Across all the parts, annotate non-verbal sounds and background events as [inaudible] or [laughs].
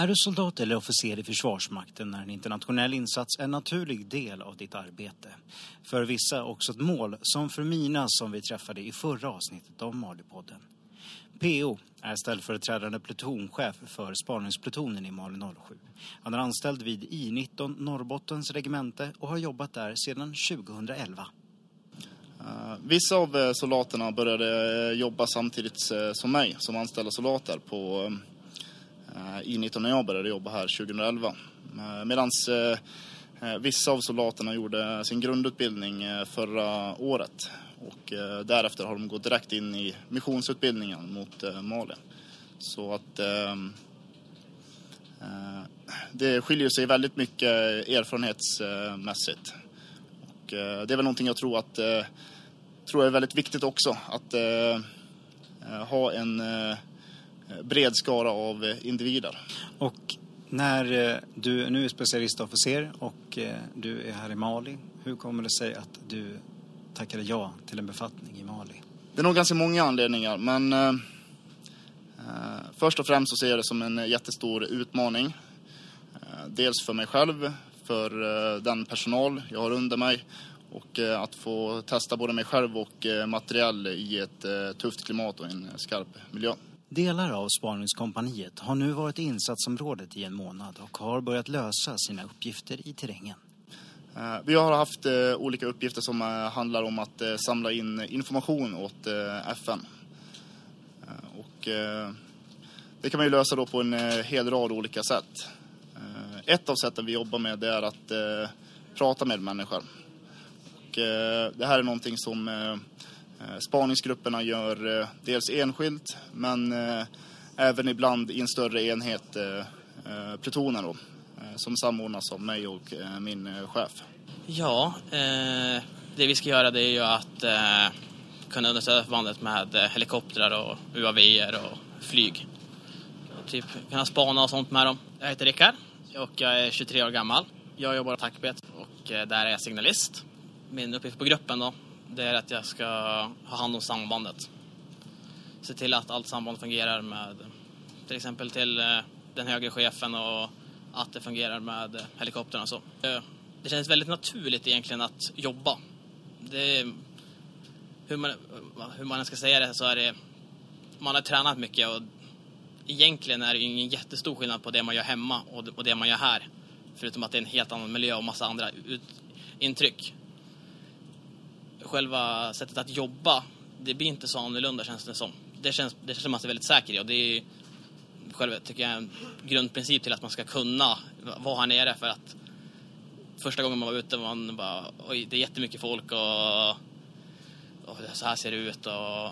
Är du soldat eller officer i Försvarsmakten är en internationell insats en naturlig del av ditt arbete. För vissa också ett mål, som för Mina som vi träffade i förra avsnittet av Malipodden. PO är ställföreträdande plutonchef för spaningsplutonen i Mali 07. Han är anställd vid I-19 Norrbottens regemente och har jobbat där sedan 2011. Eh, vissa av eh, soldaterna började eh, jobba samtidigt som mig som anställda soldater på I-19 när jag började jobba här 2011. Medan vissa av soldaterna gjorde sin grundutbildning förra året och därefter har de gått direkt in i missionsutbildningen mot Mali. Så att det skiljer sig väldigt mycket erfarenhetsmässigt. Och det är väl någonting jag tror att tror är väldigt viktigt också att ha en bred skara av individer. Och när du nu är specialistofficer och du är här i Mali, hur kommer det sig att du tackade ja till en befattning i Mali? Det är nog ganska många anledningar, men eh, eh, först och främst så ser jag det som en jättestor utmaning. Eh, dels för mig själv, för eh, den personal jag har under mig och eh, att få testa både mig själv och eh, materiell i ett tufft klimat och en skarp miljö. Delar av spaningskompaniet har nu varit i insatsområdet i en månad och har börjat lösa sina uppgifter i terrängen. Vi har haft olika uppgifter som handlar om att samla in information åt FN. Och det kan man ju lösa då på en hel rad olika sätt. Ett av sätten vi jobbar med är att eh, prata med människor. Och eh, det här är någonting som eh, spaningsgrupperna gör dels enskilt men även ibland i en större enhet, plutonen då. Eh, som samordnas av mig och eh, min eh, chef. Ja, eh, det vi ska göra det är ju att eh, kunna understödja förbandet med helikoptrar och UAVer och flyg. Typ kunna spana och sånt med dem. Jag heter Rickard och jag är 23 år gammal. Jag jobbar på attackbet och eh, där är jag signalist. Min uppgift på gruppen då, det är att jag ska ha hand om sambandet. Se till att allt samband fungerar med till exempel till eh, den högre chefen och att det fungerar med helikoptrarna så. Eh, det känns väldigt naturligt egentligen att jobba. Det, hur, man, hur man ska säga det så är det, man har tränat mycket och egentligen är det ingen jättestor skillnad på det man gör hemma och det man gör här. Förutom att det är en helt annan miljö och massa andra ut, intryck. Själva sättet att jobba, det blir inte så annorlunda känns det som. Det känns, det känns som att man är väldigt säker i och det är själv tycker jag en grundprincip till att man ska kunna vara här nere för att första gången man var ute man bara oj det är jättemycket folk och, och så här ser det ut och,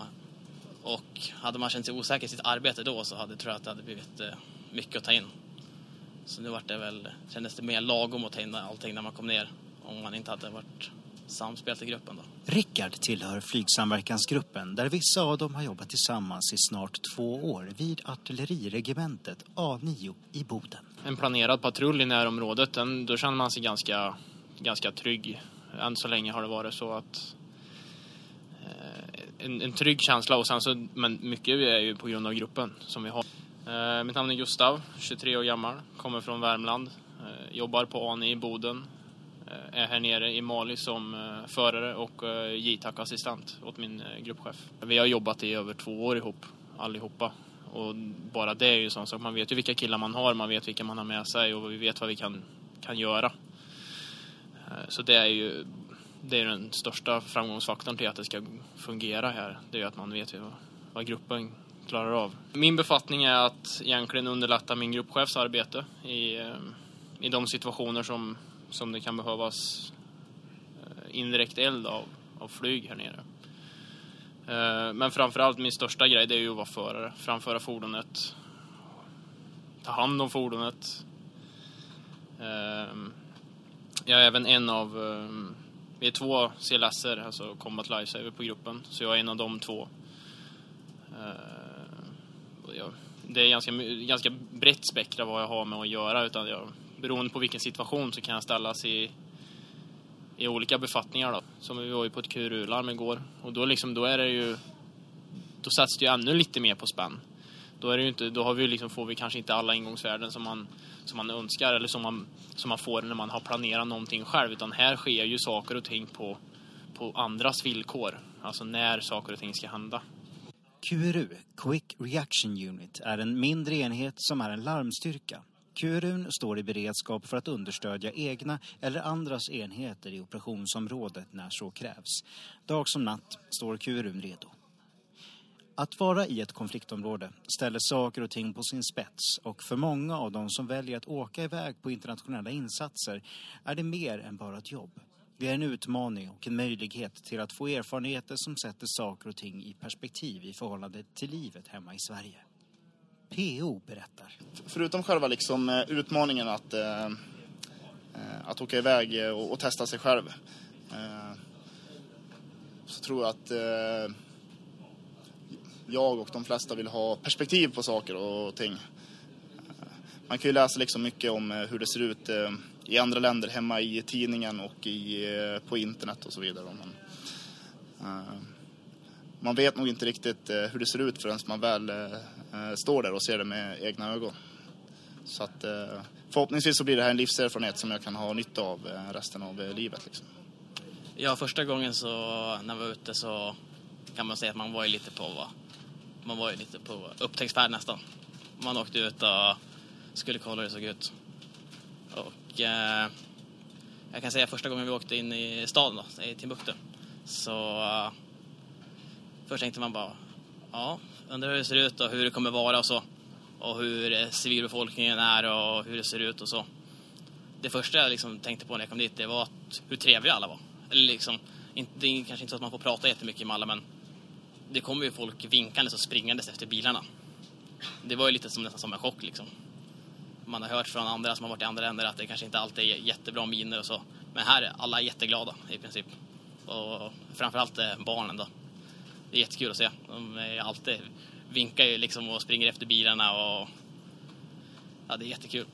och hade man känt sig osäker i sitt arbete då så hade tror jag att det hade blivit eh, mycket att ta in. Så nu vart det väl, kändes det mer lagom att ta in allting när man kom ner om man inte hade varit samspelt i gruppen. Då. Rickard tillhör flygsamverkansgruppen där vissa av dem har jobbat tillsammans i snart två år vid artilleriregementet A9 i Boden. En planerad patrull i närområdet, den, då känner man sig ganska, ganska trygg. Än så länge har det varit så att en, en trygg känsla och sen så, men mycket är ju på grund av gruppen som vi har. Eh, mitt namn är Gustav, 23 år gammal, kommer från Värmland, eh, jobbar på ANI i Boden, Eh, är här nere i Mali som eh, förare och eh, JTAC-assistent åt min eh, gruppchef. Vi har jobbat i över två år ihop, allihopa. Och bara det är ju sån sak. Man vet ju vilka killar man har, man vet vilka man har med sig och vi vet vad vi kan, kan göra. Eh, så det är ju det är den största framgångsfaktorn till att det ska fungera här. Det är att man vet vad, vad gruppen klarar av. Min befattning är att egentligen underlätta min gruppchefs arbete i, eh, i de situationer som som det kan behövas eh, indirekt eld av, av flyg här nere. Eh, men framförallt min största grej det är ju att vara förare, framföra fordonet, ta hand om fordonet. Jag är även en av, vi är två CLS-er, alltså Combat Lifesaver på gruppen, så jag är en av de två. Eh, det är ganska, ganska brett spektra vad jag har med att göra, utan jag beroende på vilken situation så kan jag ställas i i olika befattningar då. Som vi var ju på ett QRU-larm igår. Och då liksom, då är det ju... Då sätts det ju ännu lite mer på spänn. Då, är det ju inte, då har vi liksom, får vi kanske inte alla ingångsvärden som man, som man önskar eller som man, som man får när man har planerat någonting själv. Utan här sker ju saker och ting på, på andras villkor. Alltså när saker och ting ska hända. QRU, Quick Reaction Unit, är en mindre enhet som är en larmstyrka. QRUn står i beredskap för att understödja egna eller andras enheter i operationsområdet när så krävs. Dag som natt står QRUn redo. Att vara i ett konfliktområde ställer saker och ting på sin spets och för många av de som väljer att åka iväg på internationella insatser är det mer än bara ett jobb. Det är en utmaning och en möjlighet till att få erfarenheter som sätter saker och ting i perspektiv i förhållande till livet hemma i Sverige. PO berättar. Förutom själva liksom eh, utmaningen att, eh, eh, att åka iväg eh, och, och testa sig själv eh, så tror jag att eh, jag och de flesta vill ha perspektiv på saker och ting. Man kan ju läsa liksom mycket om eh, hur det ser ut eh, i andra länder hemma i tidningen och i, eh, på internet och så vidare. Men, man vet nog inte riktigt hur det ser ut förrän man väl står där och ser det med egna ögon. Så att förhoppningsvis så blir det här en livserfarenhet som jag kan ha nytta av resten av livet. Liksom. Ja, första gången så när vi var ute så kan man säga att man var ju lite på va? Man var ju lite på upptäcktsfärd nästan. Man åkte ut och skulle kolla hur det såg ut. Och eh, jag kan säga första gången vi åkte in i staden då, i Timbuktu. Så eh, först tänkte man bara, ja, undrar hur det ser ut och hur det kommer vara och så. Och hur eh, civilbefolkningen är och hur det ser ut och så. Det första jag liksom tänkte på när jag kom dit, det var att hur trevliga alla var. Eller liksom, det är kanske inte så att man får prata jättemycket med alla men det kommer ju folk vinkandes och springandes efter bilarna. Det var ju lite som, nästan som en chock liksom. Man har hört från andra som har varit i andra länder att det kanske inte alltid är jättebra miner och så. Men här är alla jätteglada i princip. Och framförallt eh, barnen då. Det är jättekul att se. De är alltid, vinkar ju liksom och springer efter bilarna och ja, det är jättekul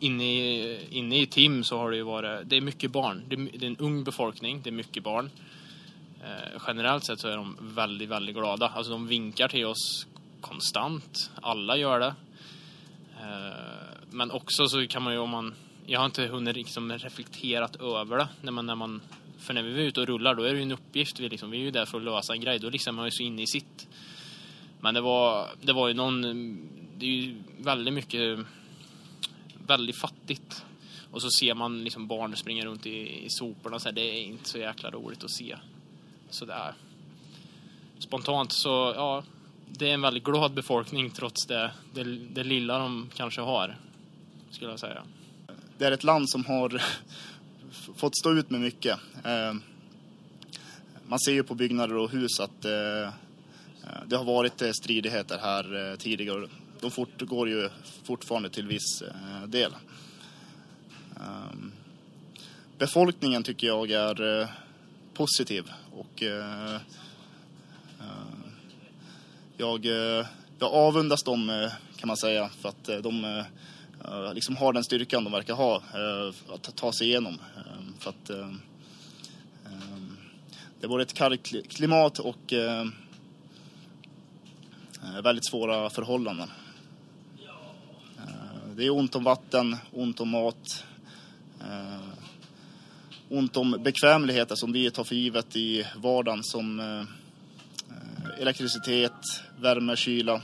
inne i, inne i Tim så har det ju varit, det är mycket barn. Det är, det är en ung befolkning, det är mycket barn. Eh, generellt sett så är de väldigt, väldigt glada. Alltså de vinkar till oss konstant. Alla gör det. Eh, men också så kan man ju om man, jag har inte hunnit liksom reflekterat över det när man, när man för när vi är ute och rullar då är det ju en uppgift. Vi, liksom, vi är ju där för att lösa en grej. Då liksom är man ju så inne i sitt. Men det var, det var ju någon, det är ju väldigt mycket väldigt fattigt. Och så ser man liksom barn springa runt i, i soporna så här, det är inte så jäkla roligt att se. Sådär. Spontant så, ja, det är en väldigt glad befolkning trots det, det, det lilla de kanske har, skulle jag säga. Det är ett land som har [laughs] fått stå ut med mycket. Eh, man ser ju på byggnader och hus att eh, eh, det har varit stridigheter här tidigare de fortgår ju fortfarande till viss del. Befolkningen tycker jag är positiv och eh, eh jag, eh, jag avundas dem eh, kan man säga för att de liksom har den styrkan de verkar ha att ta sig igenom. Ehm, för att ehm, det var ett kargt klimat och väldigt svåra förhållanden. Det är ont om vatten, ont om mat, ont om bekvämligheter som vi tar för givet i vardagen som eh, elektricitet, värme, kyla,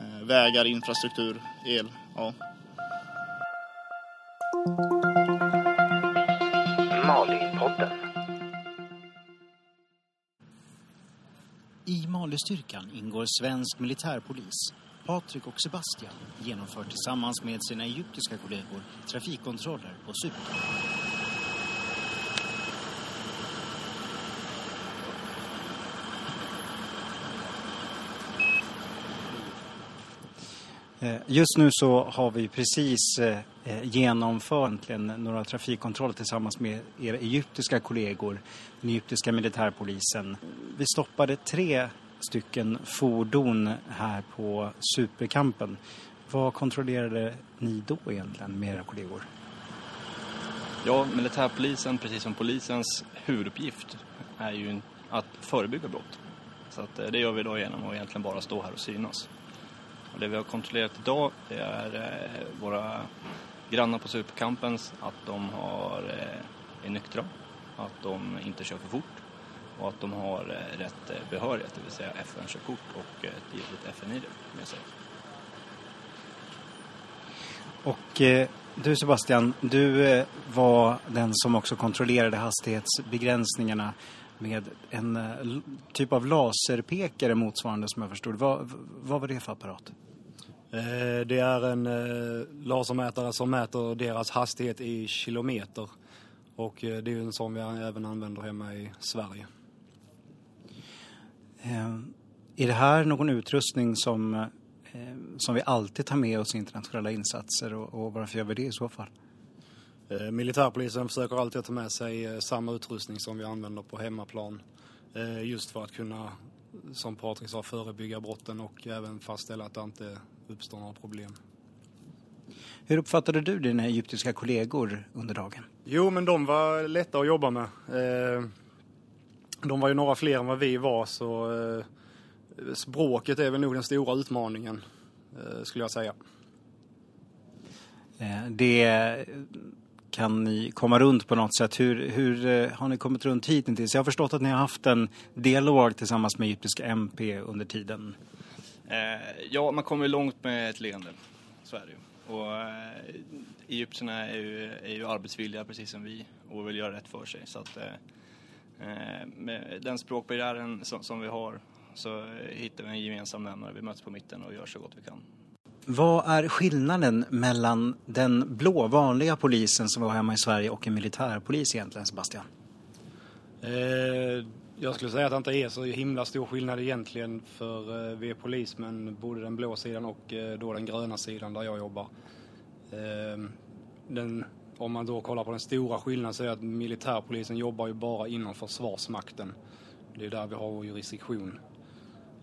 eh, vägar, infrastruktur, el. Ja. Malipodden. I Malistyrkan ingår svensk militärpolis Patrik och Sebastian genomför tillsammans med sina egyptiska kollegor trafikkontroller på Cypern. Eh, just nu så har vi precis eh, eh, genomfört några trafikkontroller tillsammans med era egyptiska kollegor, den egyptiska militärpolisen. Vi stoppade tre stycken fordon här på Superkampen. Vad kontrollerade ni då egentligen med era kollegor? Ja, militärpolisen, precis som polisens huvuduppgift, är ju att förebygga brott. Så att det gör vi då genom att egentligen bara stå här och synas. Och det vi har kontrollerat idag det är eh, våra grannar på Supercampens, att de har, eh, är nyktra, att de inte kör för fort och att de har eh, rätt eh, behörighet, det vill säga FN-körkort och eh, ett giltigt FN-ID med sig. Och eh, du Sebastian, du eh, var den som också kontrollerade hastighetsbegränsningarna med en eh, typ av laserpekare motsvarande som jag förstod. Vad, vad var det för apparat? Det är en lasermätare som mäter deras hastighet i kilometer. Och det är en sån vi även använder hemma i Sverige. Är det här någon utrustning som Eh, som vi alltid tar med oss i internationella insatser och, och varför gör vi det i så fall? Eh, militärpolisen försöker alltid ta med sig eh, samma utrustning som vi använder på hemmaplan. Just för att kunna, som Patrik sa, förebygga brotten och även fastställa att det inte uppstår några problem. Hur uppfattade du dina egyptiska kollegor under dagen? Jo, men de var lätta att jobba med. De var ju några fler än vad vi var så språket är väl nog den stora utmaningen, eh, skulle jag säga. Eh, det kan ni komma runt på något sätt? Hur, hur eh, har ni kommit runt hittills? Jag har förstått att ni har haft en dialog tillsammans med egyptiska MP under tiden. Ja, man kommer långt med ett leende. Så är det ju. Och eh, egyptierna är ju, är ju arbetsvilliga precis som vi och vill göra rätt för sig. Så att, eh, med den språkbarriären som, som vi har så hittar vi en gemensam nämnare. Vi möts på mitten och gör så gott vi kan. Vad är skillnaden mellan den blå vanliga polisen som var hemma i Sverige och en militärpolis egentligen, Sebastian? Eh, jag skulle säga att det inte är så himla stor skillnad egentligen för eh, vi är polismän, både den blå sidan och eh, då den gröna sidan där jag jobbar. Ehm, den, om man då kollar på den stora skillnaden så är det att militärpolisen jobbar ju bara inom Försvarsmakten. Det är där vi har vår jurisdiktion.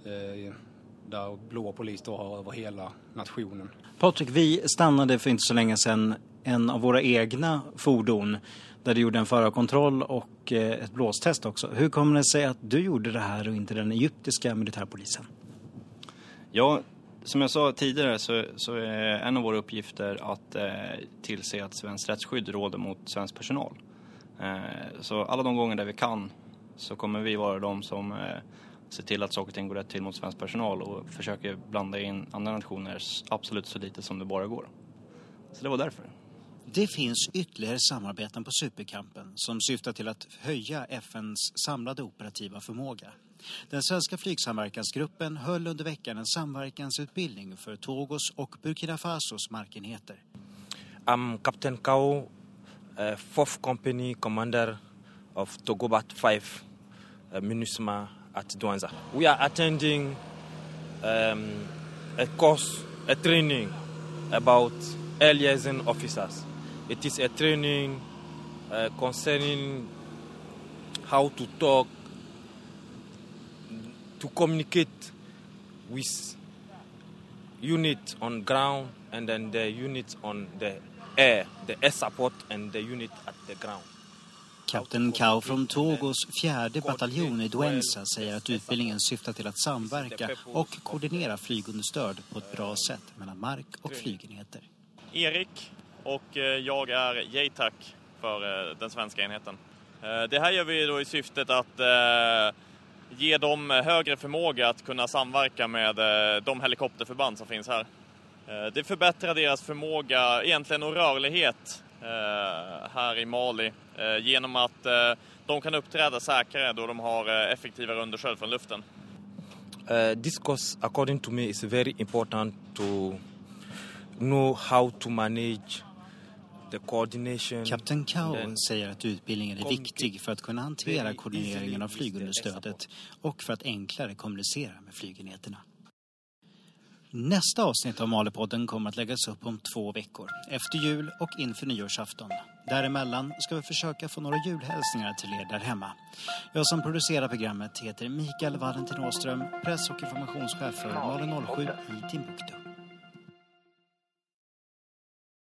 Ehm, där blå polis då har över hela nationen. Patrik, vi stannade för inte så länge sedan en av våra egna fordon där du gjorde en förarkontroll och eh, ett blåstest också. Hur kommer det sig att du gjorde det här och inte den egyptiska militärpolisen? Ja, som jag sa tidigare så, så är en av våra uppgifter att eh, tillse att svenskt rättsskydd råder mot svensk personal. Eh, så alla de gånger där vi kan så kommer vi vara de som eh, se till att saker och ting går rätt till mot svensk personal och försöker blanda in andra nationer absolut så lite som det bara går. Så det var därför. Det finns ytterligare samarbeten på Superkampen som syftar till att höja FNs samlade operativa förmåga. Den svenska flygsamverkansgruppen höll under veckan en samverkansutbildning för Togos och Burkina Fasos markenheter. I'm Captain Kao, uh, fourth company commander of Togobat 5, uh, MINUSMA at Douanza. We are attending um, a course, a training about liaison officers. It is a training uh, concerning how to talk, to communicate with unit on ground and then the unit on the air, the air support and the unit at the ground. Kapten Kao från Togos fjärde bataljon i Duenza säger att utbildningen syftar till att samverka och koordinera flygunderstöd på ett bra sätt mellan mark- och flygenheter. Erik och eh, jag är JTAC för eh, den svenska enheten. Eh, det här gör vi då i syftet att ge dem högre förmåga att kunna samverka med de helikopterförband som finns här. Det förbättrar deras förmåga, egentligen och rörlighet här i Mali Eh, genom att eh, de kan uppträda säkrare då de har eh, effektivare understöd från luften. Uh, this course, according to me, is very important to know how to manage the coordination. Kapten Kao säger att utbildningen är viktig för att kunna hantera koordineringen av flygunderstödet och för att enklare kommunicera med flygenheterna. Nästa avsnitt av Malepodden kommer att läggas upp om två veckor, efter jul och inför nyårsafton. Däremellan ska vi försöka få några julhälsningar till er där hemma. Jag som producerar programmet heter Mikael Valentin Åström, press och informationschef för Malin 07 i Timbuktu.